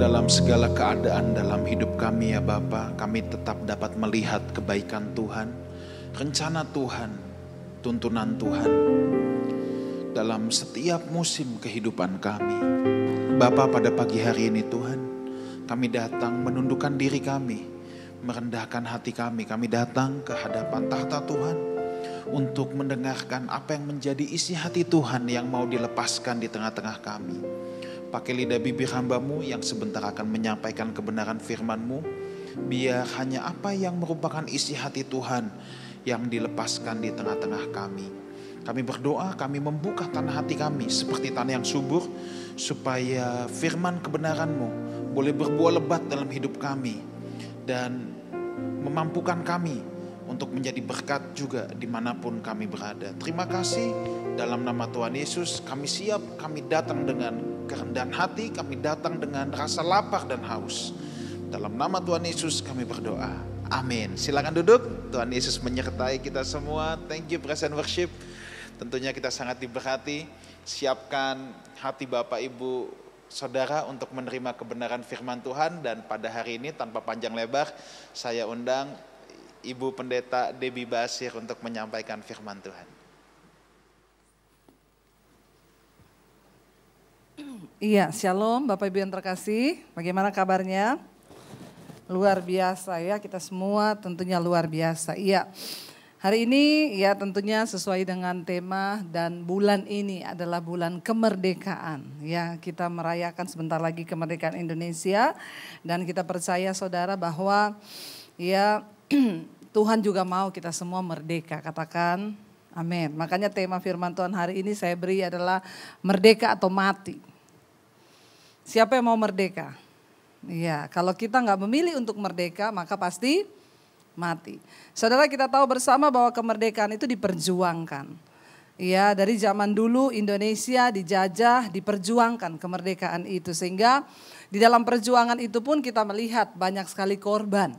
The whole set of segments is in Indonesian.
dalam segala keadaan dalam hidup kami ya Bapa, kami tetap dapat melihat kebaikan Tuhan, rencana Tuhan, tuntunan Tuhan dalam setiap musim kehidupan kami. Bapa pada pagi hari ini Tuhan, kami datang menundukkan diri kami, merendahkan hati kami, kami datang ke hadapan tahta Tuhan untuk mendengarkan apa yang menjadi isi hati Tuhan yang mau dilepaskan di tengah-tengah kami. Pakai lidah bibir hambamu yang sebentar akan menyampaikan kebenaran firmanmu, biar hanya apa yang merupakan isi hati Tuhan yang dilepaskan di tengah-tengah kami. Kami berdoa, kami membuka tanah hati kami seperti tanah yang subur, supaya firman kebenaranmu boleh berbuah lebat dalam hidup kami dan memampukan kami untuk menjadi berkat juga di mana pun kami berada. Terima kasih dalam nama Tuhan Yesus kami siap, kami datang dengan kerendahan hati, kami datang dengan rasa lapar dan haus. Dalam nama Tuhan Yesus kami berdoa. Amin. Silakan duduk. Tuhan Yesus menyertai kita semua. Thank you present worship. Tentunya kita sangat diberkati. Siapkan hati Bapak Ibu saudara untuk menerima kebenaran firman Tuhan dan pada hari ini tanpa panjang lebar saya undang Ibu Pendeta Debbie Basir untuk menyampaikan firman Tuhan. Iya, shalom Bapak Ibu yang terkasih. Bagaimana kabarnya? Luar biasa ya, kita semua tentunya luar biasa. Iya. Hari ini ya tentunya sesuai dengan tema dan bulan ini adalah bulan kemerdekaan. Ya, kita merayakan sebentar lagi kemerdekaan Indonesia dan kita percaya Saudara bahwa ya Tuhan juga mau kita semua merdeka. Katakan amin. Makanya tema firman Tuhan hari ini saya beri adalah merdeka atau mati. Siapa yang mau merdeka? Iya, kalau kita nggak memilih untuk merdeka, maka pasti mati. Saudara kita tahu bersama bahwa kemerdekaan itu diperjuangkan. Ya, dari zaman dulu Indonesia dijajah, diperjuangkan kemerdekaan itu sehingga di dalam perjuangan itu pun kita melihat banyak sekali korban.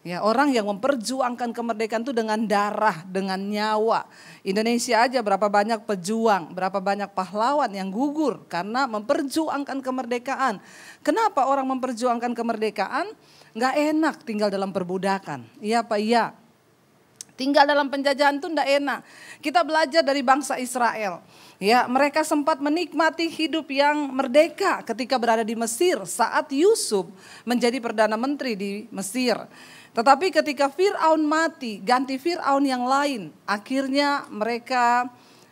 Ya, orang yang memperjuangkan kemerdekaan itu dengan darah, dengan nyawa. Indonesia aja berapa banyak pejuang, berapa banyak pahlawan yang gugur karena memperjuangkan kemerdekaan. Kenapa orang memperjuangkan kemerdekaan? Nggak enak tinggal dalam perbudakan. Iya Pak, iya. Tinggal dalam penjajahan itu nggak enak. Kita belajar dari bangsa Israel. Ya, mereka sempat menikmati hidup yang merdeka ketika berada di Mesir saat Yusuf menjadi perdana menteri di Mesir. Tetapi ketika Fir'aun mati, ganti Fir'aun yang lain, akhirnya mereka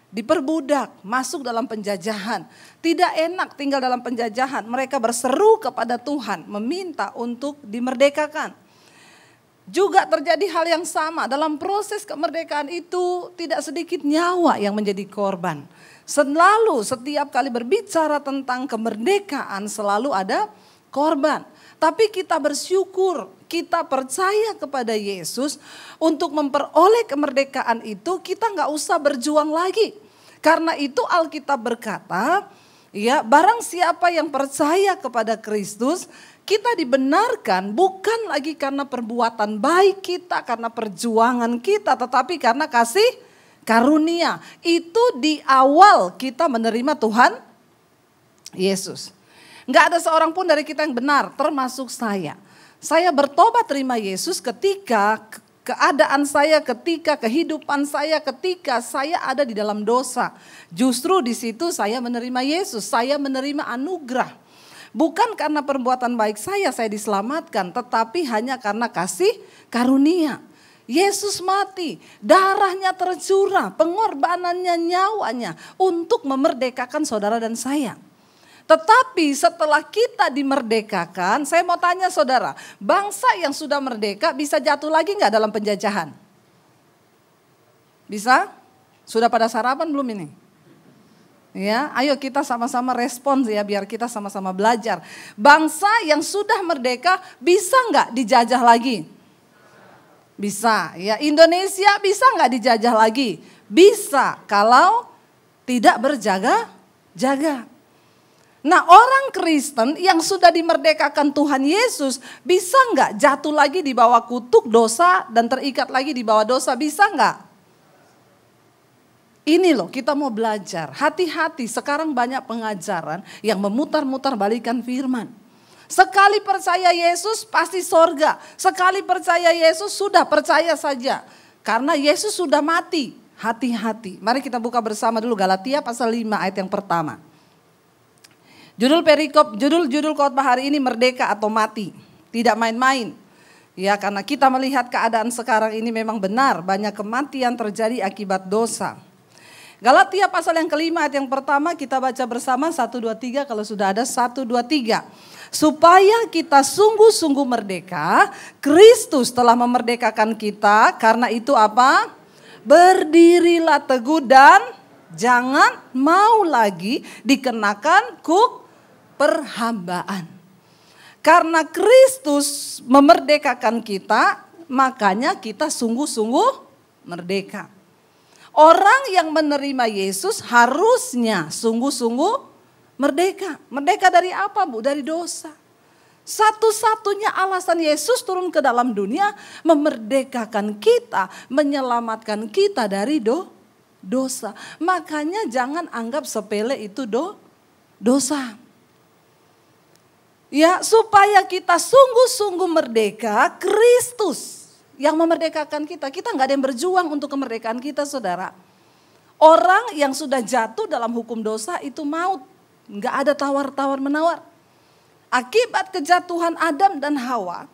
diperbudak, masuk dalam penjajahan. Tidak enak tinggal dalam penjajahan, mereka berseru kepada Tuhan, meminta untuk dimerdekakan. Juga terjadi hal yang sama, dalam proses kemerdekaan itu tidak sedikit nyawa yang menjadi korban. Selalu setiap kali berbicara tentang kemerdekaan selalu ada korban. Tapi kita bersyukur, kita percaya kepada Yesus untuk memperoleh kemerdekaan itu kita nggak usah berjuang lagi. Karena itu Alkitab berkata, ya barang siapa yang percaya kepada Kristus, kita dibenarkan bukan lagi karena perbuatan baik kita, karena perjuangan kita, tetapi karena kasih karunia. Itu di awal kita menerima Tuhan Yesus. Nggak ada seorang pun dari kita yang benar, termasuk saya. Saya bertobat terima Yesus ketika keadaan saya, ketika kehidupan saya, ketika saya ada di dalam dosa. Justru di situ saya menerima Yesus, saya menerima anugerah. Bukan karena perbuatan baik saya saya diselamatkan, tetapi hanya karena kasih karunia. Yesus mati, darahnya tercurah, pengorbanannya nyawanya untuk memerdekakan saudara dan saya. Tetapi setelah kita dimerdekakan, saya mau tanya saudara, bangsa yang sudah merdeka bisa jatuh lagi nggak dalam penjajahan? Bisa? Sudah pada sarapan belum ini? Ya, ayo kita sama-sama respons ya biar kita sama-sama belajar. Bangsa yang sudah merdeka bisa nggak dijajah lagi? Bisa. Ya, Indonesia bisa nggak dijajah lagi? Bisa kalau tidak berjaga-jaga. Nah orang Kristen yang sudah dimerdekakan Tuhan Yesus bisa nggak jatuh lagi di bawah kutuk dosa dan terikat lagi di bawah dosa bisa nggak? Ini loh kita mau belajar. Hati-hati sekarang banyak pengajaran yang memutar-mutar balikan firman. Sekali percaya Yesus pasti sorga. Sekali percaya Yesus sudah percaya saja. Karena Yesus sudah mati. Hati-hati. Mari kita buka bersama dulu Galatia pasal 5 ayat yang pertama. Judul perikop, judul-judul khotbah hari ini merdeka atau mati. Tidak main-main. Ya karena kita melihat keadaan sekarang ini memang benar. Banyak kematian terjadi akibat dosa. Galatia pasal yang kelima ayat yang pertama kita baca bersama 1, 2, 3 kalau sudah ada 1, 2, 3. Supaya kita sungguh-sungguh merdeka, Kristus telah memerdekakan kita karena itu apa? Berdirilah teguh dan jangan mau lagi dikenakan kuk perhambaan. Karena Kristus memerdekakan kita, makanya kita sungguh-sungguh merdeka. Orang yang menerima Yesus harusnya sungguh-sungguh merdeka. Merdeka dari apa bu? Dari dosa. Satu-satunya alasan Yesus turun ke dalam dunia memerdekakan kita, menyelamatkan kita dari do, dosa. Makanya jangan anggap sepele itu do, dosa. Ya, supaya kita sungguh-sungguh merdeka, Kristus yang memerdekakan kita. Kita nggak ada yang berjuang untuk kemerdekaan kita saudara. Orang yang sudah jatuh dalam hukum dosa itu maut. Nggak ada tawar-tawar menawar. Akibat kejatuhan Adam dan Hawa,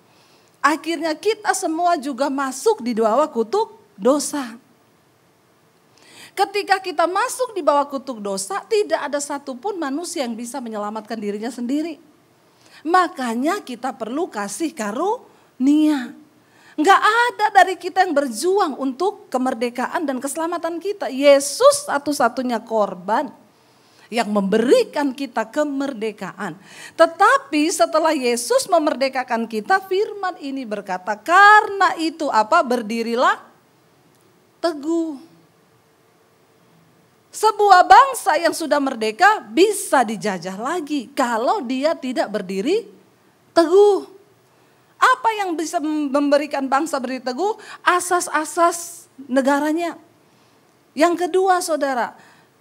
akhirnya kita semua juga masuk di bawah kutuk dosa. Ketika kita masuk di bawah kutuk dosa, tidak ada satupun manusia yang bisa menyelamatkan dirinya sendiri. Makanya kita perlu kasih karunia. Enggak ada dari kita yang berjuang untuk kemerdekaan dan keselamatan kita. Yesus satu-satunya korban yang memberikan kita kemerdekaan. Tetapi setelah Yesus memerdekakan kita, firman ini berkata, karena itu apa? Berdirilah teguh. Sebuah bangsa yang sudah merdeka bisa dijajah lagi kalau dia tidak berdiri teguh. Apa yang bisa memberikan bangsa berdiri teguh? Asas-asas negaranya. Yang kedua saudara,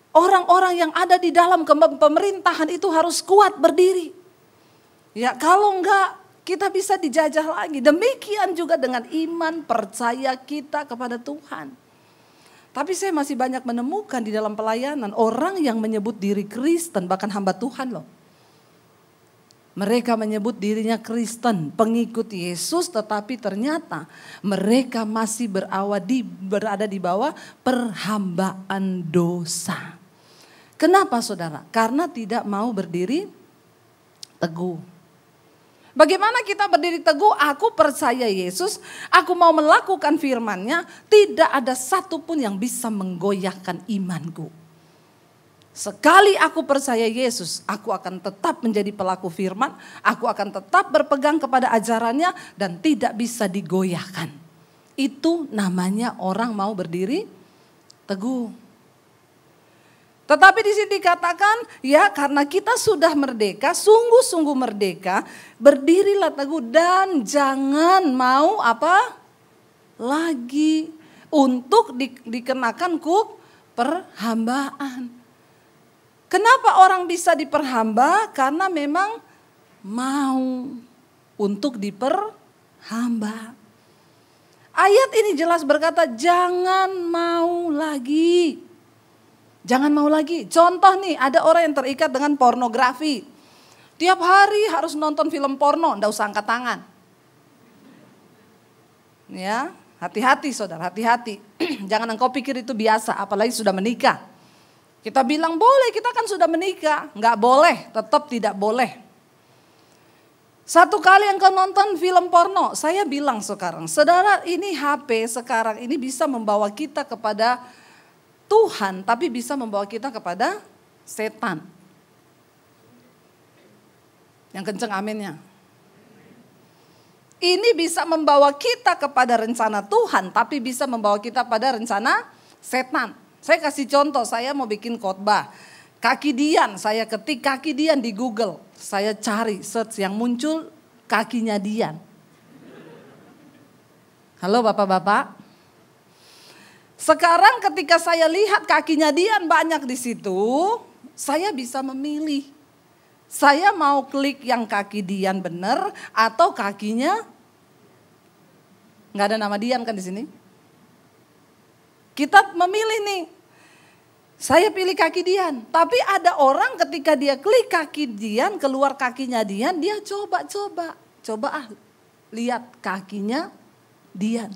orang-orang yang ada di dalam pemerintahan itu harus kuat berdiri. Ya kalau enggak kita bisa dijajah lagi. Demikian juga dengan iman percaya kita kepada Tuhan. Tapi saya masih banyak menemukan di dalam pelayanan orang yang menyebut diri Kristen bahkan hamba Tuhan loh. Mereka menyebut dirinya Kristen, pengikut Yesus, tetapi ternyata mereka masih berawadi, berada di bawah perhambaan dosa. Kenapa saudara? Karena tidak mau berdiri teguh. Bagaimana kita berdiri teguh? Aku percaya Yesus, aku mau melakukan firman-Nya, tidak ada satupun yang bisa menggoyahkan imanku. Sekali aku percaya Yesus, aku akan tetap menjadi pelaku firman, aku akan tetap berpegang kepada ajarannya dan tidak bisa digoyahkan. Itu namanya orang mau berdiri teguh. Tetapi di sini dikatakan, ya karena kita sudah merdeka, sungguh-sungguh merdeka, berdirilah teguh dan jangan mau apa? Lagi untuk di, dikenakan kuk perhambaan. Kenapa orang bisa diperhamba? Karena memang mau untuk diperhamba. Ayat ini jelas berkata jangan mau lagi. Jangan mau lagi. Contoh nih ada orang yang terikat dengan pornografi. Tiap hari harus nonton film porno, ndak usah angkat tangan. Ya, hati-hati saudara, hati-hati. Jangan engkau pikir itu biasa, apalagi sudah menikah. Kita bilang boleh, kita kan sudah menikah. Nggak boleh, tetap tidak boleh. Satu kali yang kau nonton film porno, saya bilang sekarang, saudara ini HP sekarang ini bisa membawa kita kepada Tuhan, tapi bisa membawa kita kepada setan. Yang kenceng aminnya. Ini bisa membawa kita kepada rencana Tuhan, tapi bisa membawa kita pada rencana setan. Saya kasih contoh, saya mau bikin khotbah. Kaki Dian, saya ketik kaki Dian di Google. Saya cari search yang muncul kakinya Dian. Halo Bapak-bapak. Sekarang ketika saya lihat kakinya Dian banyak di situ, saya bisa memilih. Saya mau klik yang kaki Dian benar atau kakinya nggak ada nama Dian kan di sini? Kita memilih nih. Saya pilih kaki Dian, tapi ada orang ketika dia klik kaki Dian, keluar kakinya Dian, dia coba-coba, coba ah lihat kakinya Dian.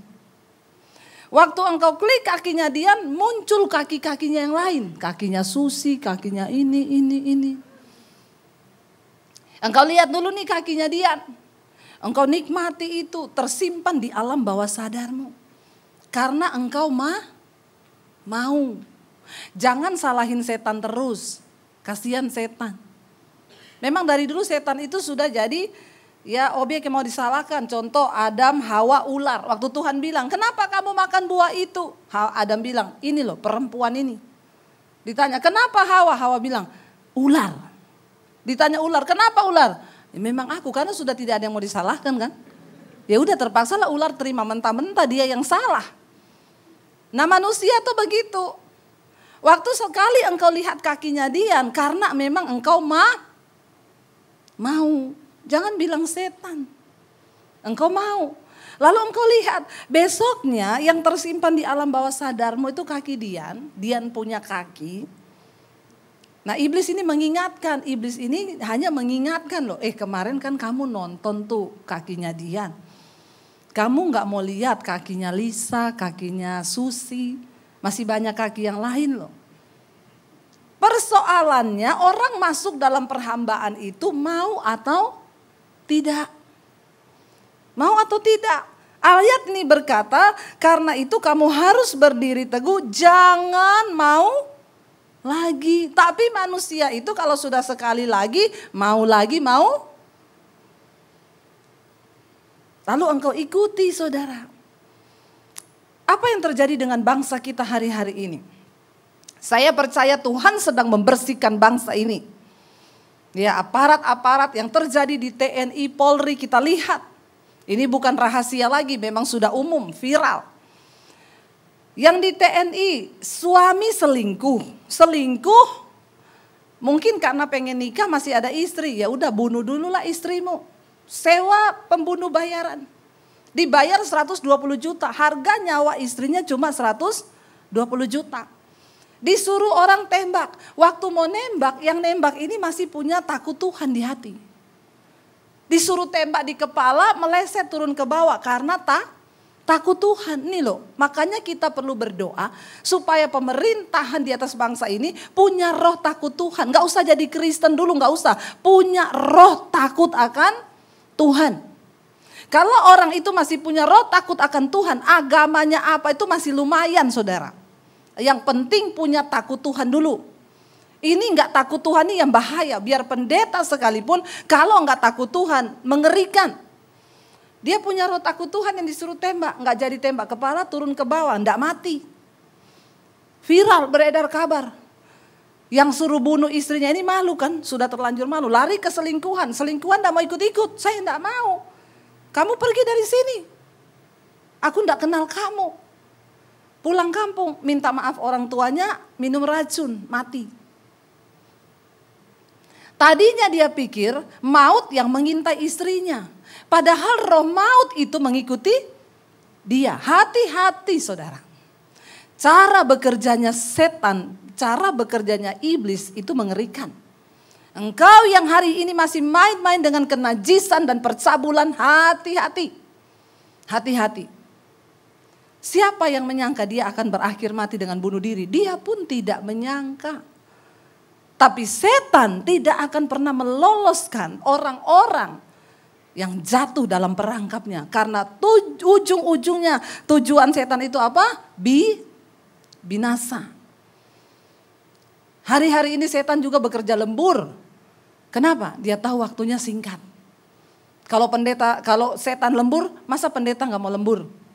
Waktu engkau klik kakinya Dian, muncul kaki-kakinya yang lain. Kakinya Susi, kakinya ini, ini, ini. Engkau lihat dulu nih kakinya Dian. Engkau nikmati itu tersimpan di alam bawah sadarmu. Karena engkau mah mau. Jangan salahin setan terus. Kasihan setan. Memang dari dulu setan itu sudah jadi ya objek yang mau disalahkan. Contoh Adam, Hawa, ular. Waktu Tuhan bilang, kenapa kamu makan buah itu? Adam bilang, ini loh perempuan ini. Ditanya, kenapa Hawa? Hawa bilang, ular. Ditanya ular, kenapa ular? Ya, memang aku karena sudah tidak ada yang mau disalahkan kan. Ya udah terpaksa lah ular terima mentah-mentah dia yang salah. Nah manusia tuh begitu. Waktu sekali engkau lihat kakinya Dian karena memang engkau ma mau. Jangan bilang setan. Engkau mau. Lalu engkau lihat besoknya yang tersimpan di alam bawah sadarmu itu kaki Dian. Dian punya kaki. Nah iblis ini mengingatkan, iblis ini hanya mengingatkan loh, eh kemarin kan kamu nonton tuh kakinya Dian. Kamu nggak mau lihat kakinya Lisa, kakinya Susi, masih banyak kaki yang lain loh. Persoalannya orang masuk dalam perhambaan itu mau atau tidak. Mau atau tidak. Ayat ini berkata, karena itu kamu harus berdiri teguh, jangan mau lagi. Tapi manusia itu kalau sudah sekali lagi, mau lagi, mau. Lalu engkau ikuti saudara. Apa yang terjadi dengan bangsa kita hari-hari ini? Saya percaya Tuhan sedang membersihkan bangsa ini. Ya, aparat-aparat yang terjadi di TNI, Polri kita lihat. Ini bukan rahasia lagi, memang sudah umum, viral. Yang di TNI suami selingkuh, selingkuh mungkin karena pengen nikah masih ada istri, ya udah bunuh dulu lah istrimu. Sewa pembunuh bayaran. Dibayar 120 juta, harga nyawa istrinya cuma 120 juta. Disuruh orang tembak, waktu mau nembak, yang nembak ini masih punya takut Tuhan di hati. Disuruh tembak di kepala, meleset turun ke bawah karena tak Takut Tuhan nih loh. Makanya kita perlu berdoa supaya pemerintahan di atas bangsa ini punya roh takut Tuhan. Gak usah jadi Kristen dulu, gak usah. Punya roh takut akan Tuhan. Kalau orang itu masih punya roh takut akan Tuhan, agamanya apa itu masih lumayan saudara. Yang penting punya takut Tuhan dulu. Ini nggak takut Tuhan ini yang bahaya. Biar pendeta sekalipun kalau nggak takut Tuhan mengerikan. Dia punya roh takut Tuhan yang disuruh tembak, nggak jadi tembak kepala turun ke bawah, nggak mati. Viral beredar kabar. Yang suruh bunuh istrinya ini malu kan, sudah terlanjur malu, lari ke selingkuhan. Selingkuhan nggak mau ikut-ikut, saya nggak mau. Kamu pergi dari sini. Aku nggak kenal kamu. Pulang kampung, minta maaf orang tuanya, minum racun, mati. Tadinya dia pikir maut yang mengintai istrinya. Padahal roh maut itu mengikuti dia. Hati-hati saudara. Cara bekerjanya setan, cara bekerjanya iblis itu mengerikan. Engkau yang hari ini masih main-main dengan kenajisan dan percabulan, hati-hati. Hati-hati. Siapa yang menyangka dia akan berakhir mati dengan bunuh diri? Dia pun tidak menyangka. Tapi setan tidak akan pernah meloloskan orang-orang yang jatuh dalam perangkapnya. Karena tuj, ujung-ujungnya tujuan setan itu apa? Bi, binasa. Hari-hari ini setan juga bekerja lembur. Kenapa? Dia tahu waktunya singkat. Kalau pendeta, kalau setan lembur, masa pendeta nggak mau lembur?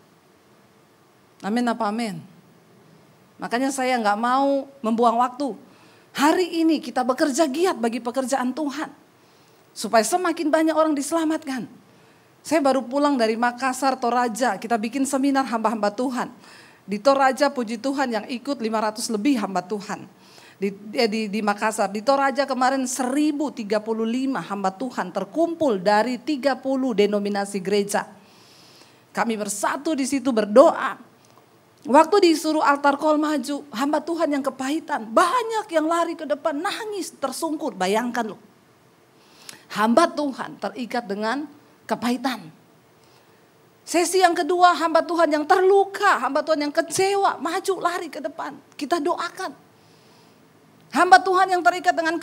Amin apa amin? Makanya saya nggak mau membuang waktu. Hari ini kita bekerja giat bagi pekerjaan Tuhan. Supaya semakin banyak orang diselamatkan. Saya baru pulang dari Makassar, Toraja. Kita bikin seminar hamba-hamba Tuhan. Di Toraja puji Tuhan yang ikut 500 lebih hamba Tuhan. di, eh, di, di Makassar. Di Toraja kemarin 1035 hamba Tuhan terkumpul dari 30 denominasi gereja. Kami bersatu di situ berdoa. Waktu disuruh altar call maju, hamba Tuhan yang kepahitan, banyak yang lari ke depan, nangis, tersungkur. Bayangkan loh. Hamba Tuhan terikat dengan kepahitan. Sesi yang kedua hamba Tuhan yang terluka, hamba Tuhan yang kecewa, maju lari ke depan. Kita doakan. Hamba Tuhan yang terikat dengan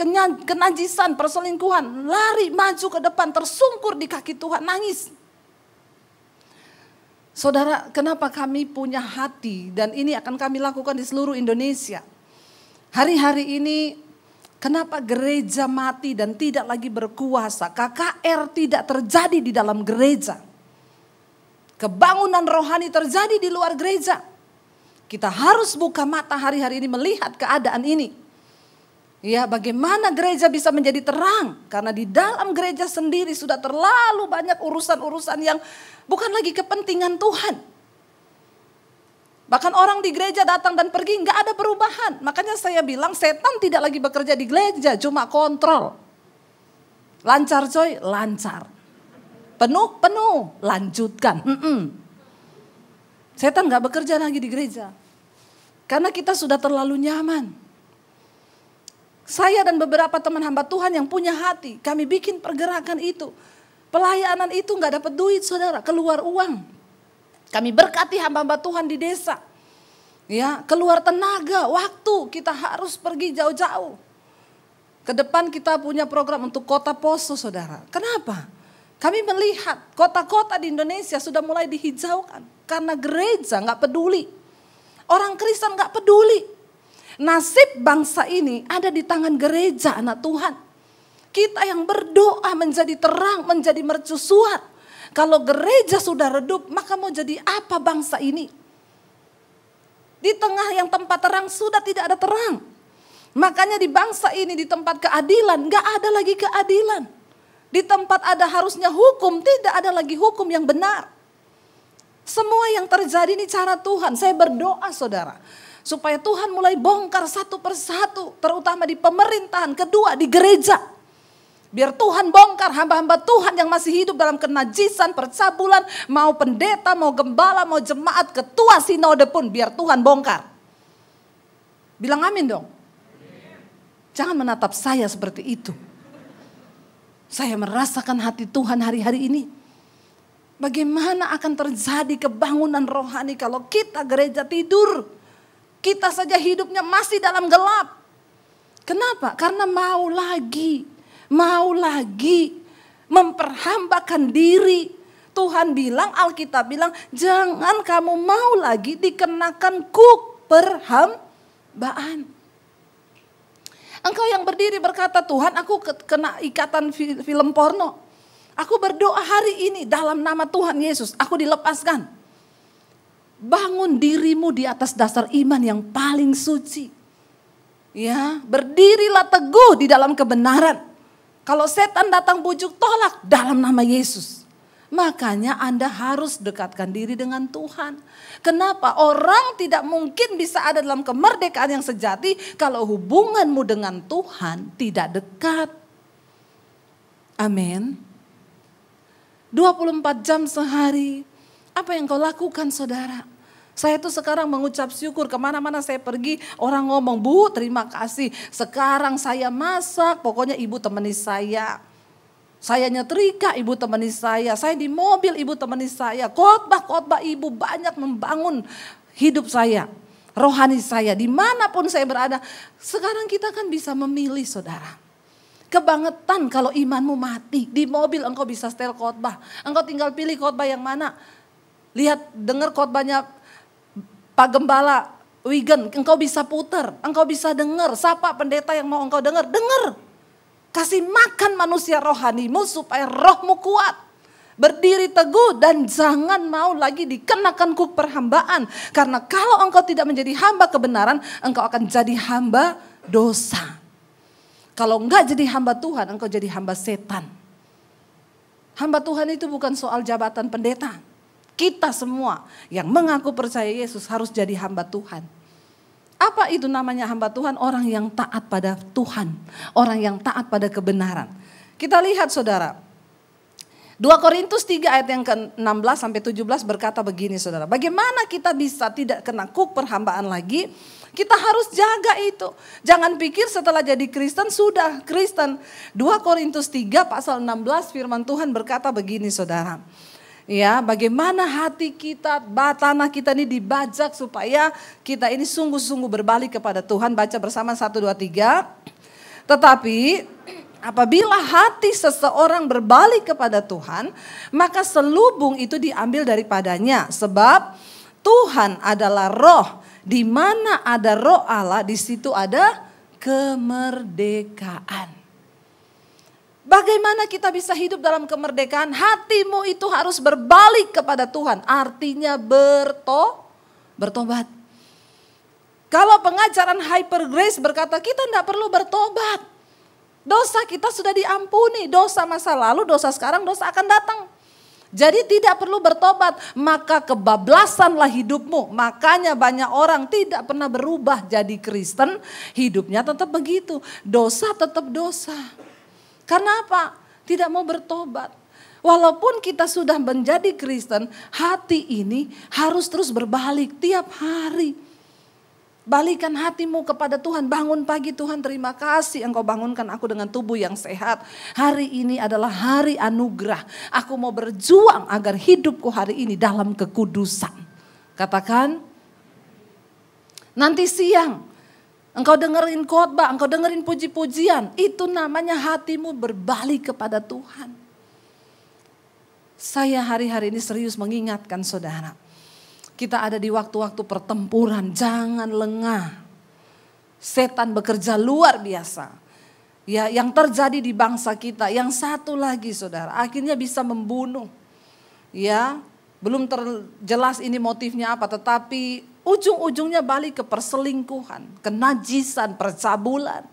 kenajisan, perselingkuhan, lari maju ke depan, tersungkur di kaki Tuhan, nangis. Saudara, kenapa kami punya hati dan ini akan kami lakukan di seluruh Indonesia. Hari-hari ini kenapa gereja mati dan tidak lagi berkuasa? KKR tidak terjadi di dalam gereja. Kebangunan rohani terjadi di luar gereja. Kita harus buka mata hari-hari ini melihat keadaan ini. Ya, bagaimana gereja bisa menjadi terang? Karena di dalam gereja sendiri sudah terlalu banyak urusan-urusan yang bukan lagi kepentingan Tuhan. Bahkan orang di gereja datang dan pergi nggak ada perubahan. Makanya saya bilang setan tidak lagi bekerja di gereja, cuma kontrol. Lancar coy, lancar. Penuh, penuh, lanjutkan. Mm -mm. Setan nggak bekerja lagi di gereja. Karena kita sudah terlalu nyaman. Saya dan beberapa teman hamba Tuhan yang punya hati, kami bikin pergerakan itu. Pelayanan itu nggak dapat duit saudara, keluar uang. Kami berkati hamba-hamba Tuhan di desa. Ya, keluar tenaga, waktu kita harus pergi jauh-jauh. Ke depan kita punya program untuk kota poso saudara. Kenapa? Kami melihat kota-kota di Indonesia sudah mulai dihijaukan. Karena gereja nggak peduli. Orang Kristen nggak peduli. Nasib bangsa ini ada di tangan gereja anak Tuhan. Kita yang berdoa menjadi terang, menjadi mercusuar. Kalau gereja sudah redup, maka mau jadi apa bangsa ini? Di tengah yang tempat terang sudah tidak ada terang. Makanya di bangsa ini di tempat keadilan gak ada lagi keadilan. Di tempat ada harusnya hukum, tidak ada lagi hukum yang benar. Semua yang terjadi ini cara Tuhan. Saya berdoa saudara. Supaya Tuhan mulai bongkar satu persatu, terutama di pemerintahan, kedua di gereja. Biar Tuhan bongkar hamba-hamba Tuhan yang masih hidup dalam kenajisan, percabulan, mau pendeta, mau gembala, mau jemaat, ketua sinode pun biar Tuhan bongkar. Bilang amin dong. Jangan menatap saya seperti itu. Saya merasakan hati Tuhan hari-hari ini. Bagaimana akan terjadi kebangunan rohani kalau kita gereja tidur? Kita saja hidupnya masih dalam gelap. Kenapa? Karena mau lagi, mau lagi memperhambakan diri. Tuhan bilang, Alkitab bilang, jangan kamu mau lagi dikenakan kuk perhambaan. Engkau yang berdiri berkata, Tuhan aku kena ikatan film porno. Aku berdoa hari ini dalam nama Tuhan Yesus, aku dilepaskan. Bangun dirimu di atas dasar iman yang paling suci. Ya, berdirilah teguh di dalam kebenaran. Kalau setan datang bujuk tolak dalam nama Yesus. Makanya Anda harus dekatkan diri dengan Tuhan. Kenapa? Orang tidak mungkin bisa ada dalam kemerdekaan yang sejati kalau hubunganmu dengan Tuhan tidak dekat. Amin. 24 jam sehari apa yang kau lakukan saudara? Saya tuh sekarang mengucap syukur ke mana-mana saya pergi orang ngomong bu terima kasih sekarang saya masak pokoknya ibu temani saya. Saya nyetrika ibu temani saya, saya di mobil ibu temani saya, khotbah-khotbah ibu banyak membangun hidup saya, rohani saya, di mana pun saya berada. Sekarang kita kan bisa memilih saudara. Kebangetan kalau imanmu mati, di mobil engkau bisa setel khotbah, engkau tinggal pilih khotbah yang mana. Lihat, dengar khotbahnya Pak Gembala Wigan, engkau bisa putar, engkau bisa dengar. Siapa pendeta yang mau engkau dengar? Dengar. Kasih makan manusia rohanimu supaya rohmu kuat. Berdiri teguh dan jangan mau lagi dikenakan kuk perhambaan. Karena kalau engkau tidak menjadi hamba kebenaran, engkau akan jadi hamba dosa. Kalau enggak jadi hamba Tuhan, engkau jadi hamba setan. Hamba Tuhan itu bukan soal jabatan pendeta. Kita semua yang mengaku percaya Yesus harus jadi hamba Tuhan. Apa itu namanya hamba Tuhan? Orang yang taat pada Tuhan, orang yang taat pada kebenaran. Kita lihat saudara, 2 Korintus 3 ayat yang ke-16 sampai 17 berkata begini saudara. Bagaimana kita bisa tidak kena kuk perhambaan lagi? Kita harus jaga itu. Jangan pikir setelah jadi Kristen sudah Kristen. 2 Korintus 3 pasal 16 firman Tuhan berkata begini saudara. Ya, bagaimana hati kita, tanah kita ini dibajak supaya kita ini sungguh-sungguh berbalik kepada Tuhan. Baca bersama 1, 2, 3. Tetapi apabila hati seseorang berbalik kepada Tuhan, maka selubung itu diambil daripadanya. Sebab Tuhan adalah roh. Di mana ada roh Allah, di situ ada kemerdekaan. Bagaimana kita bisa hidup dalam kemerdekaan? Hatimu itu harus berbalik kepada Tuhan. Artinya berto, bertobat. Kalau pengajaran hyper grace berkata kita tidak perlu bertobat. Dosa kita sudah diampuni. Dosa masa lalu, dosa sekarang, dosa akan datang. Jadi tidak perlu bertobat, maka kebablasanlah hidupmu. Makanya banyak orang tidak pernah berubah jadi Kristen, hidupnya tetap begitu. Dosa tetap dosa. Karena apa? Tidak mau bertobat. Walaupun kita sudah menjadi Kristen, hati ini harus terus berbalik tiap hari. Balikan hatimu kepada Tuhan. Bangun pagi Tuhan terima kasih engkau bangunkan aku dengan tubuh yang sehat. Hari ini adalah hari anugerah. Aku mau berjuang agar hidupku hari ini dalam kekudusan. Katakan, nanti siang Engkau dengerin khotbah, engkau dengerin puji-pujian. Itu namanya hatimu berbalik kepada Tuhan. Saya hari-hari ini serius mengingatkan saudara. Kita ada di waktu-waktu pertempuran, jangan lengah. Setan bekerja luar biasa. Ya, yang terjadi di bangsa kita, yang satu lagi saudara, akhirnya bisa membunuh. Ya, belum terjelas ini motifnya apa, tetapi ujung-ujungnya balik ke perselingkuhan, kenajisan, percabulan.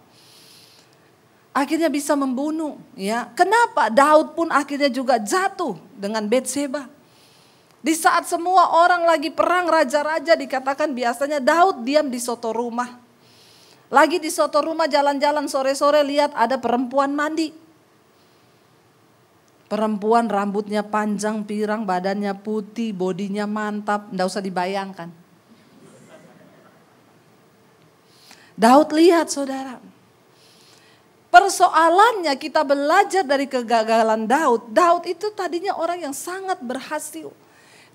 Akhirnya bisa membunuh, ya. Kenapa? Daud pun akhirnya juga jatuh dengan Betseba. Di saat semua orang lagi perang raja-raja dikatakan biasanya Daud diam di soto rumah. Lagi di soto rumah jalan-jalan sore-sore lihat ada perempuan mandi. Perempuan rambutnya panjang, pirang, badannya putih, bodinya mantap, ndak usah dibayangkan. Daud lihat saudara. Persoalannya kita belajar dari kegagalan Daud. Daud itu tadinya orang yang sangat berhasil.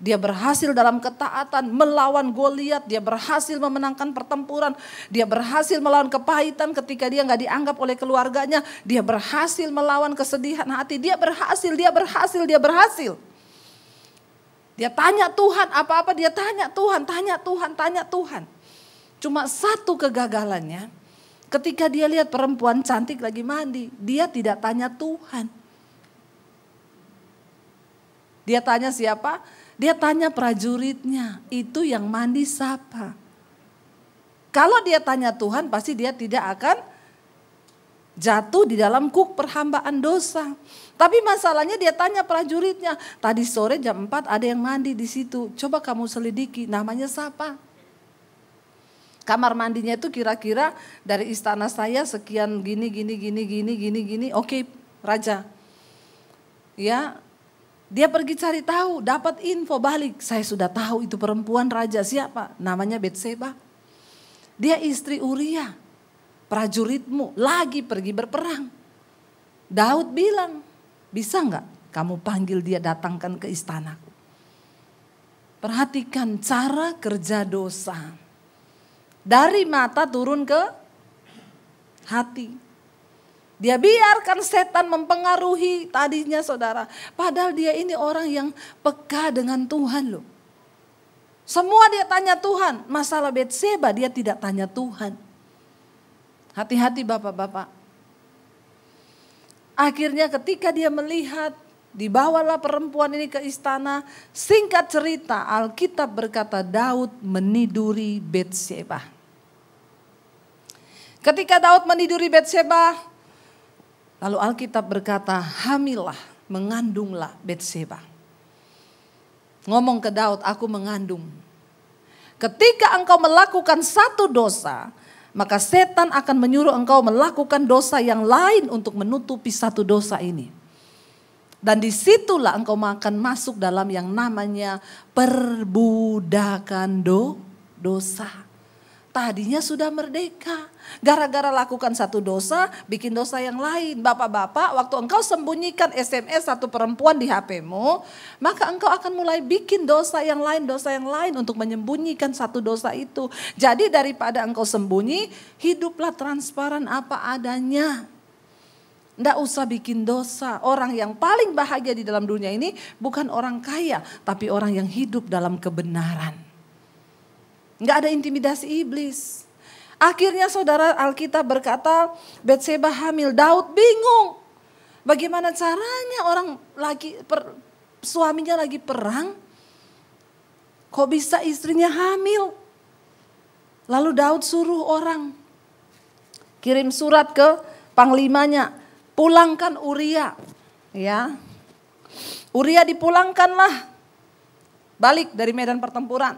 Dia berhasil dalam ketaatan melawan Goliat, dia berhasil memenangkan pertempuran, dia berhasil melawan kepahitan ketika dia nggak dianggap oleh keluarganya, dia berhasil melawan kesedihan hati, dia berhasil, dia berhasil, dia berhasil. Dia tanya Tuhan apa-apa, dia tanya Tuhan, tanya Tuhan, tanya Tuhan. Cuma satu kegagalannya, ketika dia lihat perempuan cantik lagi mandi, dia tidak tanya Tuhan. Dia tanya siapa? Dia tanya prajuritnya, itu yang mandi siapa? Kalau dia tanya Tuhan, pasti dia tidak akan jatuh di dalam kuk perhambaan dosa. Tapi masalahnya dia tanya prajuritnya, tadi sore jam 4 ada yang mandi di situ. Coba kamu selidiki, namanya siapa? Kamar mandinya itu kira-kira dari istana saya sekian gini gini gini gini gini gini. Oke, raja. Ya, dia pergi cari tahu, dapat info balik. Saya sudah tahu itu perempuan raja siapa? Namanya Betseba. Dia istri Uria, prajuritmu lagi pergi berperang. Daud bilang, bisa nggak kamu panggil dia datangkan ke istanaku? Perhatikan cara kerja dosa. Dari mata turun ke hati. Dia biarkan setan mempengaruhi tadinya saudara. Padahal dia ini orang yang peka dengan Tuhan loh. Semua dia tanya Tuhan. Masalah Betseba dia tidak tanya Tuhan. Hati-hati bapak-bapak. Akhirnya ketika dia melihat dibawalah perempuan ini ke istana. Singkat cerita Alkitab berkata Daud meniduri Betseba. Ketika Daud meniduri Betseba, Lalu Alkitab berkata, hamilah, mengandunglah Betseba. Ngomong ke Daud, aku mengandung. Ketika engkau melakukan satu dosa, maka setan akan menyuruh engkau melakukan dosa yang lain untuk menutupi satu dosa ini. Dan di situlah engkau akan masuk dalam yang namanya perbudakan do, dosa. Tadinya sudah merdeka. Gara-gara lakukan satu dosa, bikin dosa yang lain. Bapak-bapak, waktu engkau sembunyikan SMS satu perempuan di HPmu, maka engkau akan mulai bikin dosa yang lain, dosa yang lain untuk menyembunyikan satu dosa itu. Jadi daripada engkau sembunyi, hiduplah transparan apa adanya. Tidak usah bikin dosa. Orang yang paling bahagia di dalam dunia ini bukan orang kaya, tapi orang yang hidup dalam kebenaran. Nggak ada intimidasi iblis. Akhirnya saudara Alkitab berkata, Betseba hamil, Daud bingung. Bagaimana caranya orang lagi per, suaminya lagi perang, kok bisa istrinya hamil? Lalu Daud suruh orang kirim surat ke panglimanya, pulangkan Uria, ya. Uria dipulangkanlah balik dari medan pertempuran.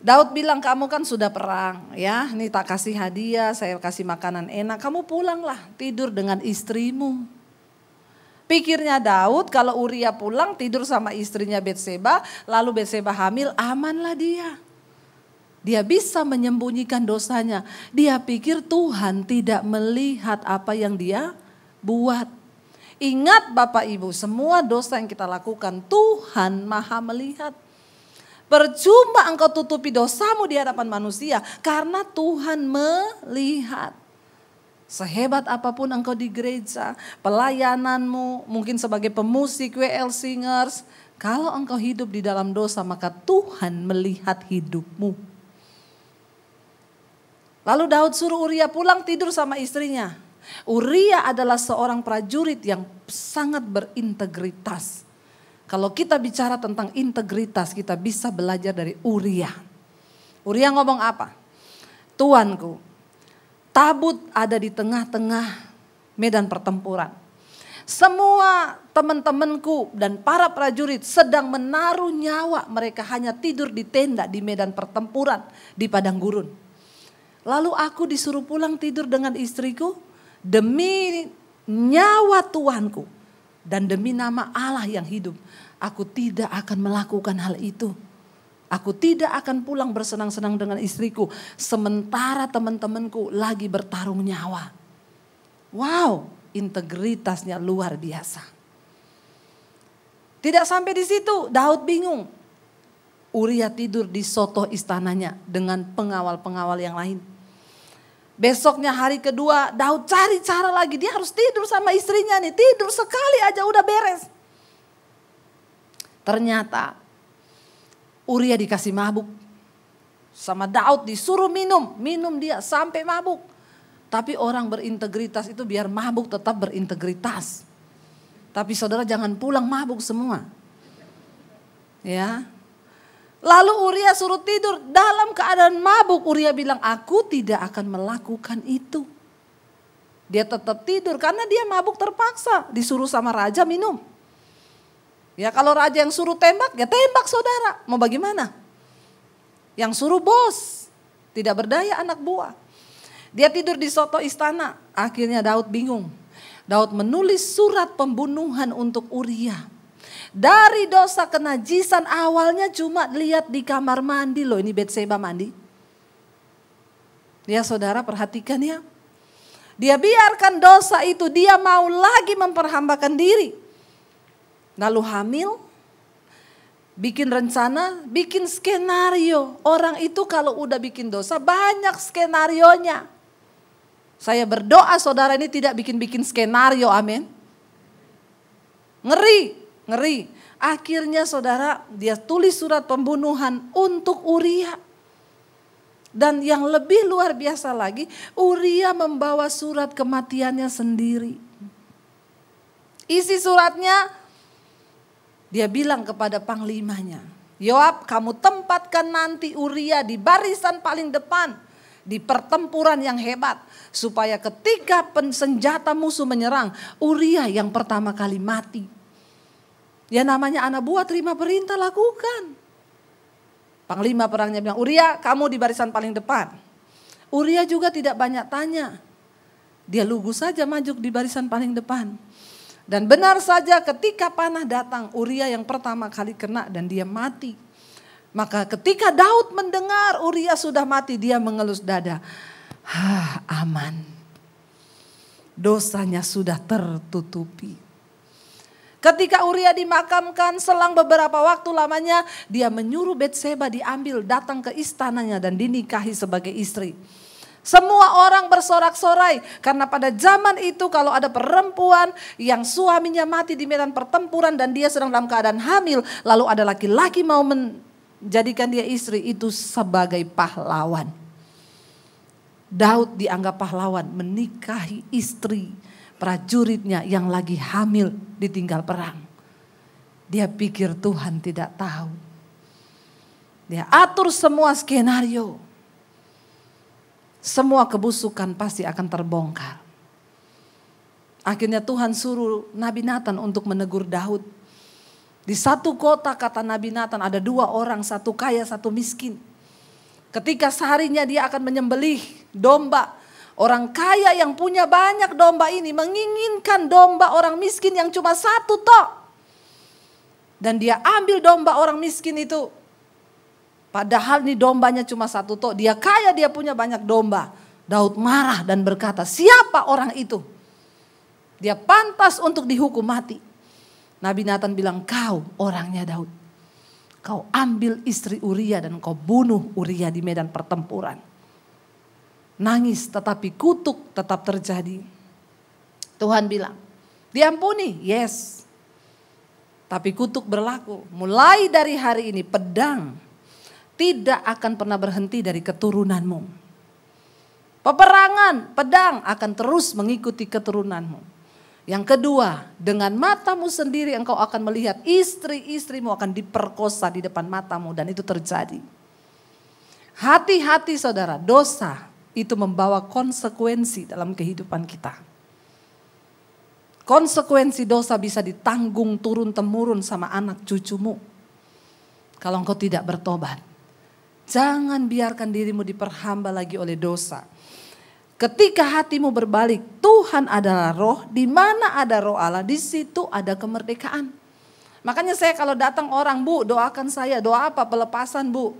Daud bilang kamu kan sudah perang ya, ini tak kasih hadiah, saya kasih makanan enak, kamu pulanglah tidur dengan istrimu. Pikirnya Daud kalau Uria pulang tidur sama istrinya Betseba, lalu Betseba hamil, amanlah dia. Dia bisa menyembunyikan dosanya. Dia pikir Tuhan tidak melihat apa yang dia buat. Ingat Bapak Ibu, semua dosa yang kita lakukan Tuhan maha melihat. Percuma engkau tutupi dosamu di hadapan manusia karena Tuhan melihat. Sehebat apa pun engkau di gereja, pelayananmu, mungkin sebagai pemusik, WL singers, kalau engkau hidup di dalam dosa maka Tuhan melihat hidupmu. Lalu Daud suruh Uria pulang tidur sama istrinya. Uria adalah seorang prajurit yang sangat berintegritas. Kalau kita bicara tentang integritas, kita bisa belajar dari Uria. Uria ngomong apa? Tuanku, tabut ada di tengah-tengah medan pertempuran. Semua teman-temanku dan para prajurit sedang menaruh nyawa mereka hanya tidur di tenda di medan pertempuran di padang gurun. Lalu aku disuruh pulang tidur dengan istriku demi nyawa Tuanku dan demi nama Allah yang hidup aku tidak akan melakukan hal itu. Aku tidak akan pulang bersenang-senang dengan istriku sementara teman-temanku lagi bertarung nyawa. Wow, integritasnya luar biasa. Tidak sampai di situ, Daud bingung. Uria tidur di soto istananya dengan pengawal-pengawal yang lain. Besoknya hari kedua Daud cari cara lagi. Dia harus tidur sama istrinya nih. Tidur sekali aja udah beres. Ternyata Uria dikasih mabuk. Sama Daud disuruh minum, minum dia sampai mabuk. Tapi orang berintegritas itu biar mabuk tetap berintegritas. Tapi saudara jangan pulang mabuk semua. Ya. Lalu Uria suruh tidur dalam keadaan mabuk. Uria bilang, aku tidak akan melakukan itu. Dia tetap tidur karena dia mabuk terpaksa. Disuruh sama raja minum. Ya kalau raja yang suruh tembak, ya tembak saudara. Mau bagaimana? Yang suruh bos, tidak berdaya anak buah. Dia tidur di soto istana, akhirnya Daud bingung. Daud menulis surat pembunuhan untuk Uria. Dari dosa kenajisan awalnya cuma lihat di kamar mandi loh, ini Betseba mandi. Ya saudara perhatikan ya. Dia biarkan dosa itu, dia mau lagi memperhambakan diri lalu hamil, bikin rencana, bikin skenario. Orang itu kalau udah bikin dosa banyak skenario nya. Saya berdoa saudara ini tidak bikin-bikin skenario, amin. Ngeri, ngeri. Akhirnya saudara dia tulis surat pembunuhan untuk Uria. Dan yang lebih luar biasa lagi, Uria membawa surat kematiannya sendiri. Isi suratnya dia bilang kepada panglimanya, Yoab kamu tempatkan nanti Uria di barisan paling depan. Di pertempuran yang hebat. Supaya ketika senjata musuh menyerang, Uria yang pertama kali mati. Ya namanya anak buah terima perintah lakukan. Panglima perangnya bilang, Uria kamu di barisan paling depan. Uria juga tidak banyak tanya. Dia lugu saja maju di barisan paling depan. Dan benar saja ketika panah datang, Uria yang pertama kali kena dan dia mati. Maka ketika Daud mendengar Uria sudah mati, dia mengelus dada. Hah, aman. Dosanya sudah tertutupi. Ketika Uria dimakamkan selang beberapa waktu lamanya, dia menyuruh Betseba diambil datang ke istananya dan dinikahi sebagai istri. Semua orang bersorak-sorai karena pada zaman itu kalau ada perempuan yang suaminya mati di medan pertempuran dan dia sedang dalam keadaan hamil, lalu ada laki-laki mau menjadikan dia istri itu sebagai pahlawan. Daud dianggap pahlawan menikahi istri prajuritnya yang lagi hamil ditinggal perang. Dia pikir Tuhan tidak tahu. Dia atur semua skenario semua kebusukan pasti akan terbongkar. Akhirnya Tuhan suruh Nabi Nathan untuk menegur Daud. Di satu kota kata Nabi Nathan ada dua orang, satu kaya, satu miskin. Ketika seharinya dia akan menyembelih domba. Orang kaya yang punya banyak domba ini menginginkan domba orang miskin yang cuma satu tok. Dan dia ambil domba orang miskin itu Padahal nih dombanya cuma satu tok. Dia kaya dia punya banyak domba. Daud marah dan berkata, siapa orang itu? Dia pantas untuk dihukum mati. Nabi Nathan bilang, kau orangnya Daud. Kau ambil istri Uria dan kau bunuh Uria di medan pertempuran. Nangis tetapi kutuk tetap terjadi. Tuhan bilang, diampuni, yes. Tapi kutuk berlaku. Mulai dari hari ini pedang tidak akan pernah berhenti dari keturunanmu. Peperangan, pedang akan terus mengikuti keturunanmu. Yang kedua, dengan matamu sendiri engkau akan melihat istri-istrimu akan diperkosa di depan matamu dan itu terjadi. Hati-hati saudara, dosa itu membawa konsekuensi dalam kehidupan kita. Konsekuensi dosa bisa ditanggung turun-temurun sama anak cucumu. Kalau engkau tidak bertobat. Jangan biarkan dirimu diperhamba lagi oleh dosa. Ketika hatimu berbalik, Tuhan adalah roh, di mana ada roh Allah, di situ ada kemerdekaan. Makanya saya kalau datang orang, Bu, doakan saya, doa apa? Pelepasan, Bu.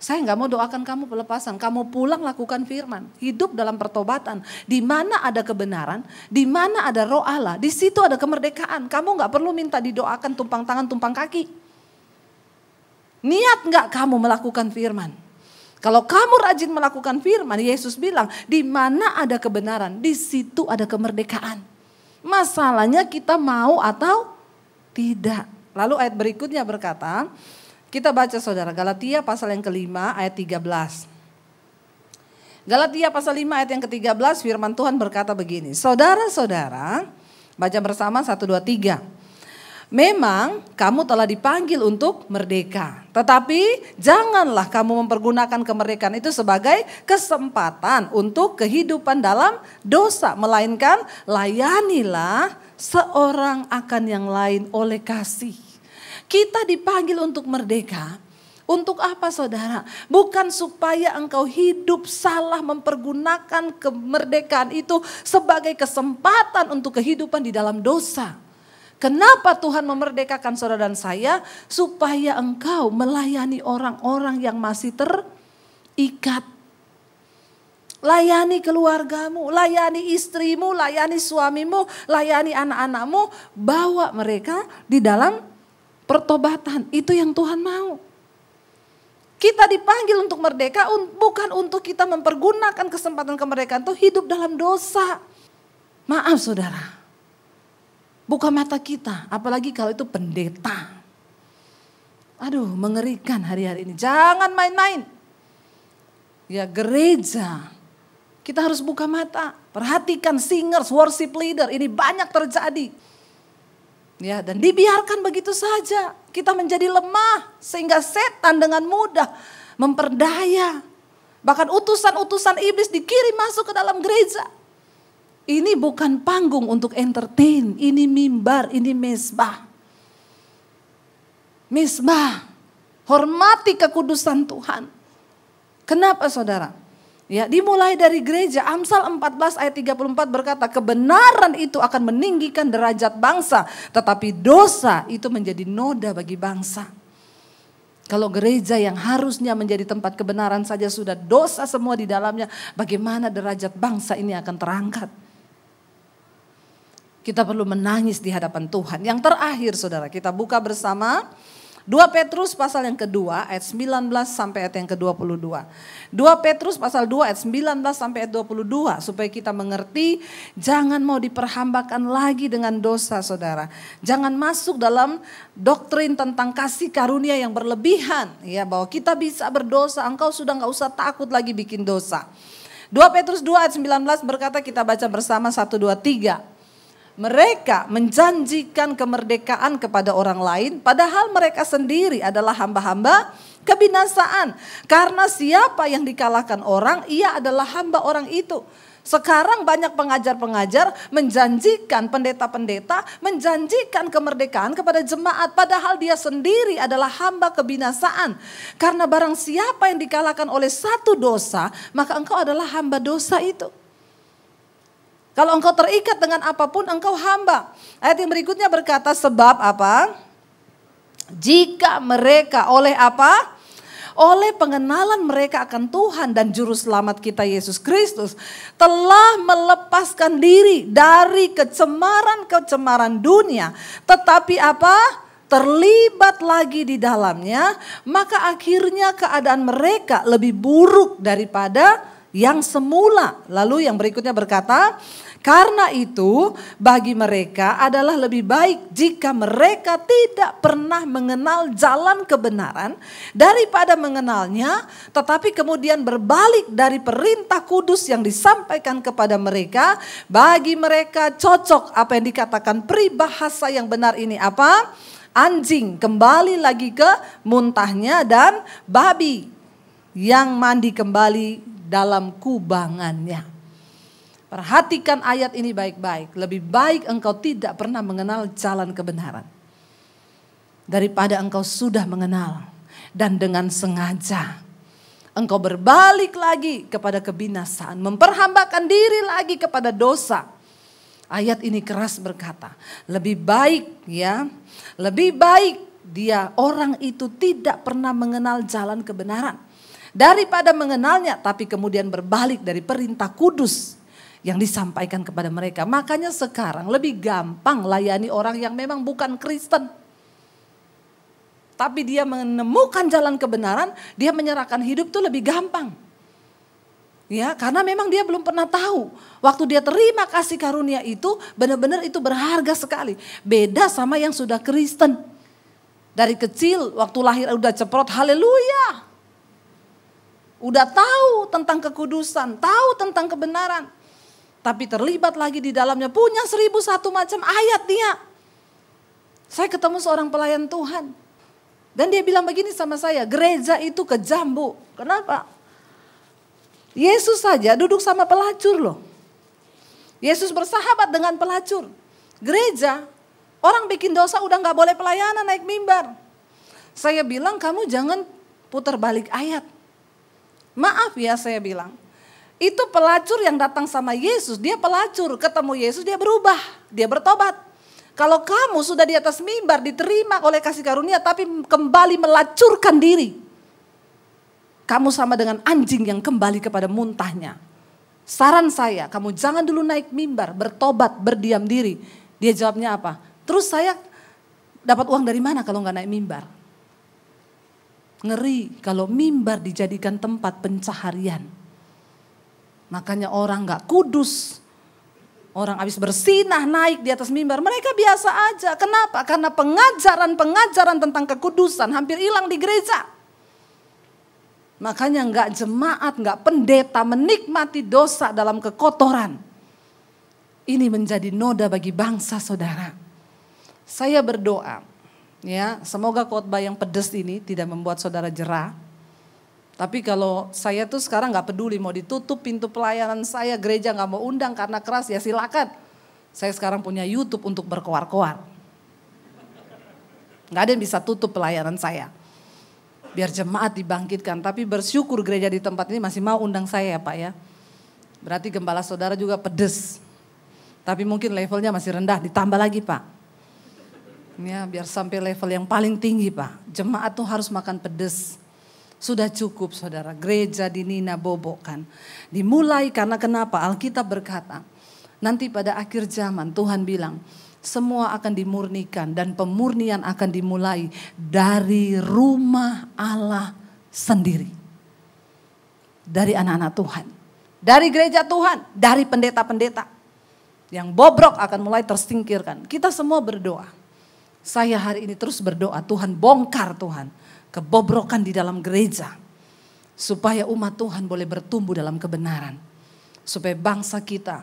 Saya nggak mau doakan kamu pelepasan, kamu pulang lakukan firman, hidup dalam pertobatan. Di mana ada kebenaran, di mana ada roh Allah, di situ ada kemerdekaan. Kamu nggak perlu minta didoakan tumpang tangan, tumpang kaki. Niat nggak kamu melakukan firman? Kalau kamu rajin melakukan firman, Yesus bilang, di mana ada kebenaran, di situ ada kemerdekaan. Masalahnya kita mau atau tidak. Lalu ayat berikutnya berkata, kita baca saudara, Galatia pasal yang kelima ayat 13. Galatia pasal 5 ayat yang ke-13 firman Tuhan berkata begini, Saudara-saudara, baca bersama 1, 2, 3. Memang kamu telah dipanggil untuk merdeka. Tetapi janganlah kamu mempergunakan kemerdekaan itu sebagai kesempatan untuk kehidupan dalam dosa. Melainkan layanilah seorang akan yang lain oleh kasih. Kita dipanggil untuk merdeka. Untuk apa saudara? Bukan supaya engkau hidup salah mempergunakan kemerdekaan itu sebagai kesempatan untuk kehidupan di dalam dosa Kenapa Tuhan memerdekakan saudara dan saya? Supaya engkau melayani orang-orang yang masih terikat. Layani keluargamu, layani istrimu, layani suamimu, layani anak-anakmu. Bawa mereka di dalam pertobatan. Itu yang Tuhan mau. Kita dipanggil untuk merdeka bukan untuk kita mempergunakan kesempatan kemerdekaan itu hidup dalam dosa. Maaf saudara, Buka mata kita, apalagi kalau itu pendeta. Aduh, mengerikan hari-hari ini. Jangan main-main. Ya gereja, kita harus buka mata. Perhatikan singers, worship leader, ini banyak terjadi. Ya, dan dibiarkan begitu saja. Kita menjadi lemah sehingga setan dengan mudah memperdaya. Bahkan utusan-utusan iblis dikirim masuk ke dalam gereja. Ini bukan panggung untuk entertain, ini mimbar, ini mesbah. Mesbah, Hormati kekudusan Tuhan. Kenapa saudara? Ya, dimulai dari gereja Amsal 14 ayat 34 berkata kebenaran itu akan meninggikan derajat bangsa, tetapi dosa itu menjadi noda bagi bangsa. Kalau gereja yang harusnya menjadi tempat kebenaran saja sudah dosa semua di dalamnya, bagaimana derajat bangsa ini akan terangkat? Kita perlu menangis di hadapan Tuhan. Yang terakhir saudara, kita buka bersama 2 Petrus pasal yang kedua ayat 19 sampai ayat yang ke-22. 2 Petrus pasal 2 ayat 19 sampai ayat 22 supaya kita mengerti jangan mau diperhambakan lagi dengan dosa Saudara. Jangan masuk dalam doktrin tentang kasih karunia yang berlebihan ya bahwa kita bisa berdosa, engkau sudah nggak usah takut lagi bikin dosa. 2 Petrus 2 ayat 19 berkata kita baca bersama 1 2 3 mereka menjanjikan kemerdekaan kepada orang lain, padahal mereka sendiri adalah hamba-hamba kebinasaan. Karena siapa yang dikalahkan orang, ia adalah hamba orang itu. Sekarang banyak pengajar-pengajar menjanjikan pendeta-pendeta, menjanjikan kemerdekaan kepada jemaat, padahal dia sendiri adalah hamba kebinasaan. Karena barang siapa yang dikalahkan oleh satu dosa, maka engkau adalah hamba dosa itu. Kalau engkau terikat dengan apa pun engkau hamba. Ayat yang berikutnya berkata sebab apa? Jika mereka oleh apa? Oleh pengenalan mereka akan Tuhan dan juru selamat kita Yesus Kristus telah melepaskan diri dari kecemaran-kecemaran dunia. Tetapi apa? terlibat lagi di dalamnya, maka akhirnya keadaan mereka lebih buruk daripada yang semula. Lalu yang berikutnya berkata, karena itu bagi mereka adalah lebih baik jika mereka tidak pernah mengenal jalan kebenaran daripada mengenalnya tetapi kemudian berbalik dari perintah kudus yang disampaikan kepada mereka. Bagi mereka cocok apa yang dikatakan peribahasa yang benar ini apa? Anjing kembali lagi ke muntahnya dan babi yang mandi kembali dalam kubangannya. Perhatikan ayat ini baik-baik. Lebih baik engkau tidak pernah mengenal jalan kebenaran. Daripada engkau sudah mengenal. Dan dengan sengaja. Engkau berbalik lagi kepada kebinasaan. Memperhambakan diri lagi kepada dosa. Ayat ini keras berkata. Lebih baik ya. Lebih baik dia orang itu tidak pernah mengenal jalan kebenaran daripada mengenalnya tapi kemudian berbalik dari perintah kudus yang disampaikan kepada mereka. Makanya sekarang lebih gampang layani orang yang memang bukan Kristen. Tapi dia menemukan jalan kebenaran, dia menyerahkan hidup itu lebih gampang. Ya, karena memang dia belum pernah tahu. Waktu dia terima kasih karunia itu, benar-benar itu berharga sekali. Beda sama yang sudah Kristen. Dari kecil, waktu lahir udah ceprot, haleluya udah tahu tentang kekudusan, tahu tentang kebenaran. Tapi terlibat lagi di dalamnya, punya seribu satu macam ayat dia. Saya ketemu seorang pelayan Tuhan. Dan dia bilang begini sama saya, gereja itu kejam bu. Kenapa? Yesus saja duduk sama pelacur loh. Yesus bersahabat dengan pelacur. Gereja, orang bikin dosa udah gak boleh pelayanan naik mimbar. Saya bilang kamu jangan putar balik ayat. Maaf ya saya bilang. Itu pelacur yang datang sama Yesus, dia pelacur, ketemu Yesus dia berubah, dia bertobat. Kalau kamu sudah di atas mimbar diterima oleh kasih karunia tapi kembali melacurkan diri. Kamu sama dengan anjing yang kembali kepada muntahnya. Saran saya, kamu jangan dulu naik mimbar, bertobat, berdiam diri. Dia jawabnya apa? Terus saya dapat uang dari mana kalau nggak naik mimbar? Ngeri kalau mimbar dijadikan tempat pencaharian. Makanya orang gak kudus. Orang habis bersinah naik di atas mimbar. Mereka biasa aja. Kenapa? Karena pengajaran-pengajaran tentang kekudusan hampir hilang di gereja. Makanya nggak jemaat, nggak pendeta menikmati dosa dalam kekotoran. Ini menjadi noda bagi bangsa saudara. Saya berdoa Ya, semoga khotbah yang pedes ini tidak membuat saudara jerah. Tapi kalau saya tuh sekarang nggak peduli mau ditutup pintu pelayanan saya, gereja nggak mau undang karena keras ya silakan. Saya sekarang punya YouTube untuk berkoar-koar. Nggak ada yang bisa tutup pelayanan saya. biar jemaat dibangkitkan. Tapi bersyukur gereja di tempat ini masih mau undang saya ya Pak ya. Berarti gembala saudara juga pedes. Tapi mungkin levelnya masih rendah, ditambah lagi Pak. Ya, biar sampai level yang paling tinggi Pak. Jemaat tuh harus makan pedes. Sudah cukup saudara, gereja di Nina Bobo kan. Dimulai karena kenapa? Alkitab berkata, nanti pada akhir zaman Tuhan bilang, semua akan dimurnikan dan pemurnian akan dimulai dari rumah Allah sendiri. Dari anak-anak Tuhan. Dari gereja Tuhan, dari pendeta-pendeta. Yang bobrok akan mulai tersingkirkan. Kita semua berdoa. Saya hari ini terus berdoa, Tuhan bongkar Tuhan kebobrokan di dalam gereja. Supaya umat Tuhan boleh bertumbuh dalam kebenaran. Supaya bangsa kita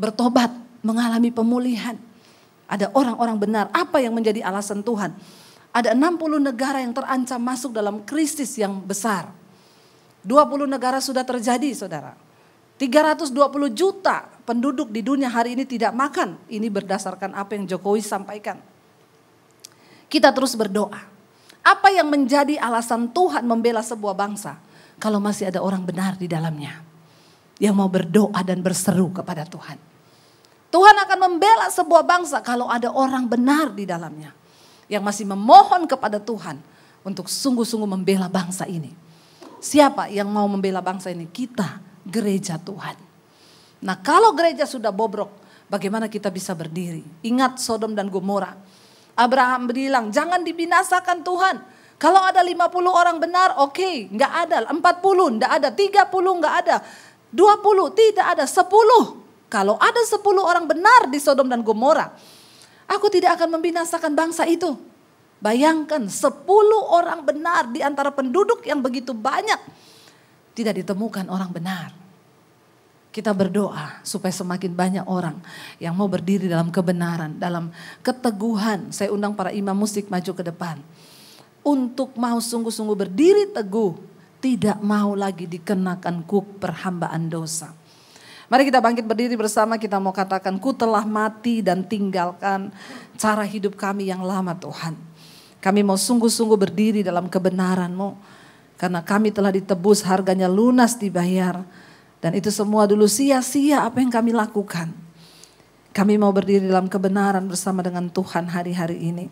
bertobat, mengalami pemulihan. Ada orang-orang benar. Apa yang menjadi alasan Tuhan? Ada 60 negara yang terancam masuk dalam krisis yang besar. 20 negara sudah terjadi saudara. 320 juta penduduk di dunia hari ini tidak makan. Ini berdasarkan apa yang Jokowi sampaikan. Kita terus berdoa. Apa yang menjadi alasan Tuhan membela sebuah bangsa? Kalau masih ada orang benar di dalamnya. Yang mau berdoa dan berseru kepada Tuhan. Tuhan akan membela sebuah bangsa kalau ada orang benar di dalamnya. Yang masih memohon kepada Tuhan untuk sungguh-sungguh membela bangsa ini. Siapa yang mau membela bangsa ini? Kita, gereja Tuhan. Nah kalau gereja sudah bobrok, bagaimana kita bisa berdiri? Ingat Sodom dan Gomora Abraham bilang, jangan dibinasakan Tuhan. Kalau ada 50 orang benar, oke, okay. nggak ada. 40, nggak ada. 30, nggak ada. 20, tidak ada. 10. Kalau ada 10 orang benar di Sodom dan Gomora, aku tidak akan membinasakan bangsa itu. Bayangkan 10 orang benar di antara penduduk yang begitu banyak. Tidak ditemukan orang benar. Kita berdoa supaya semakin banyak orang yang mau berdiri dalam kebenaran, dalam keteguhan. Saya undang para imam musik maju ke depan. Untuk mau sungguh-sungguh berdiri teguh, tidak mau lagi dikenakan kuk perhambaan dosa. Mari kita bangkit berdiri bersama kita mau katakan ku telah mati dan tinggalkan cara hidup kami yang lama Tuhan. Kami mau sungguh-sungguh berdiri dalam kebenaranmu. Karena kami telah ditebus harganya lunas dibayar dan itu semua dulu sia-sia apa yang kami lakukan. Kami mau berdiri dalam kebenaran bersama dengan Tuhan hari-hari ini.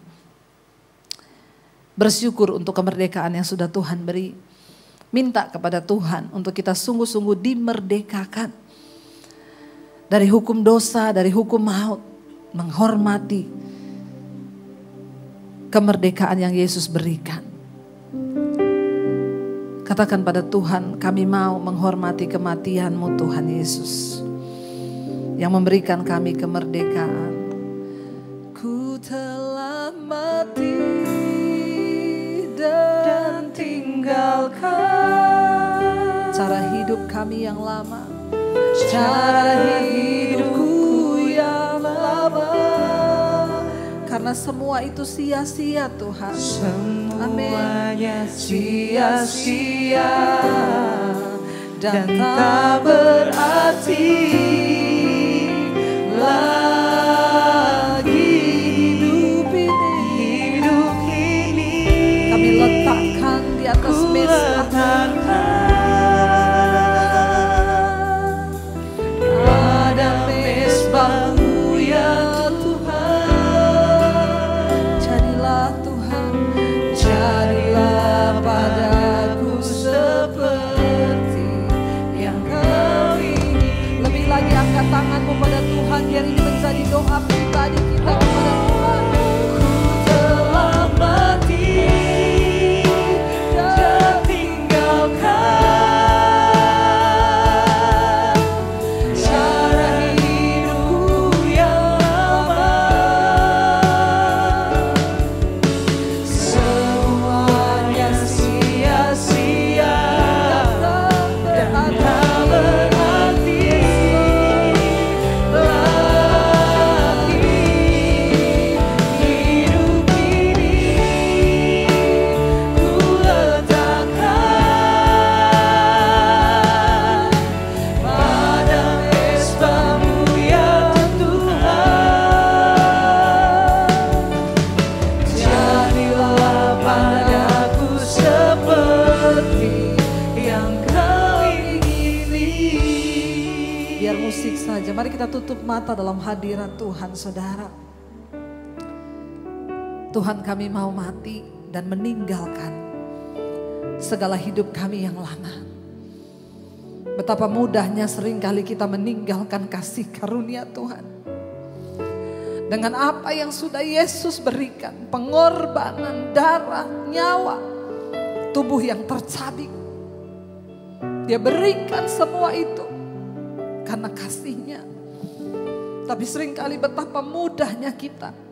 Bersyukur untuk kemerdekaan yang sudah Tuhan beri. Minta kepada Tuhan untuk kita sungguh-sungguh dimerdekakan. Dari hukum dosa, dari hukum maut. Menghormati kemerdekaan yang Yesus berikan. Katakan pada Tuhan, kami mau menghormati kematian-Mu Tuhan Yesus. Yang memberikan kami kemerdekaan. Ku telah mati dan tinggalkan cara hidup kami yang lama. Cara hidupku Karena semua itu sia-sia Tuhan. Semuanya sia-sia dan tak berarti lagi hidup ini. Hidup ini Kami letakkan di atas mesbah kami mau mati dan meninggalkan segala hidup kami yang lama. Betapa mudahnya sering kali kita meninggalkan kasih karunia Tuhan. Dengan apa yang sudah Yesus berikan, pengorbanan darah, nyawa, tubuh yang tercabik. Dia berikan semua itu karena kasihnya. Tapi sering kali betapa mudahnya kita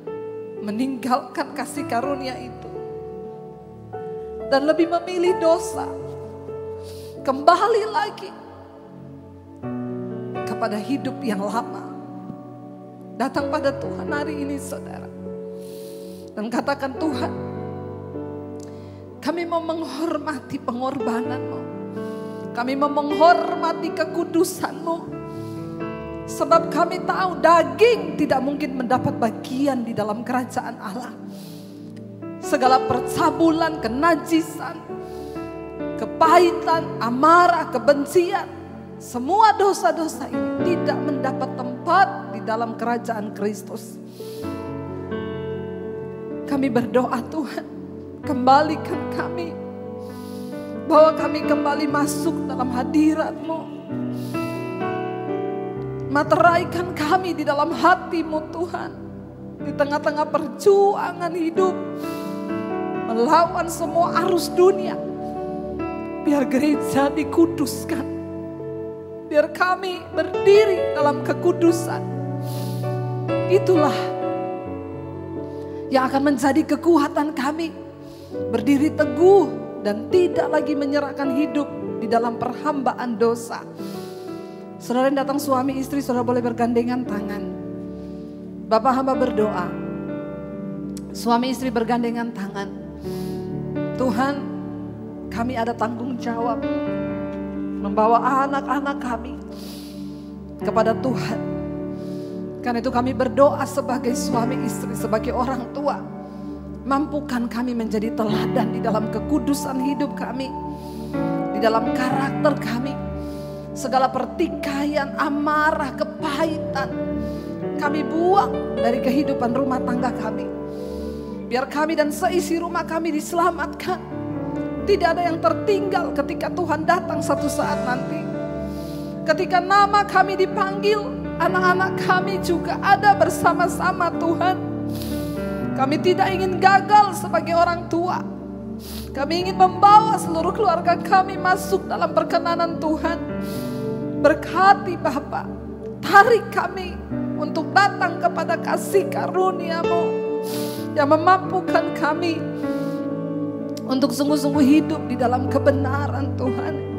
meninggalkan kasih karunia itu. Dan lebih memilih dosa. Kembali lagi kepada hidup yang lama. Datang pada Tuhan hari ini saudara. Dan katakan Tuhan, kami mau menghormati pengorbananmu. Kami mau menghormati kekudusanmu. Sebab kami tahu daging tidak mungkin mendapat bagian di dalam kerajaan Allah. Segala percabulan, kenajisan, kepahitan, amarah, kebencian. Semua dosa-dosa ini tidak mendapat tempat di dalam kerajaan Kristus. Kami berdoa Tuhan, kembalikan kami. Bahwa kami kembali masuk dalam hadiratmu Materaikan kami di dalam hatimu Tuhan. Di tengah-tengah perjuangan hidup. Melawan semua arus dunia. Biar gereja dikuduskan. Biar kami berdiri dalam kekudusan. Itulah yang akan menjadi kekuatan kami. Berdiri teguh dan tidak lagi menyerahkan hidup di dalam perhambaan dosa. Saudara yang datang suami istri, saudara boleh bergandengan tangan. Bapak hamba berdoa. Suami istri bergandengan tangan. Tuhan, kami ada tanggung jawab membawa anak-anak kami kepada Tuhan. Karena itu kami berdoa sebagai suami istri, sebagai orang tua. Mampukan kami menjadi teladan di dalam kekudusan hidup kami. Di dalam karakter kami Segala pertikaian, amarah, kepahitan. Kami buang dari kehidupan rumah tangga kami. Biar kami dan seisi rumah kami diselamatkan. Tidak ada yang tertinggal ketika Tuhan datang satu saat nanti. Ketika nama kami dipanggil, anak-anak kami juga ada bersama-sama Tuhan. Kami tidak ingin gagal sebagai orang tua. Kami ingin membawa seluruh keluarga kami masuk dalam perkenanan Tuhan. Berkati Bapa, tarik kami untuk datang kepada kasih karuniamu yang memampukan kami untuk sungguh-sungguh hidup di dalam kebenaran Tuhan.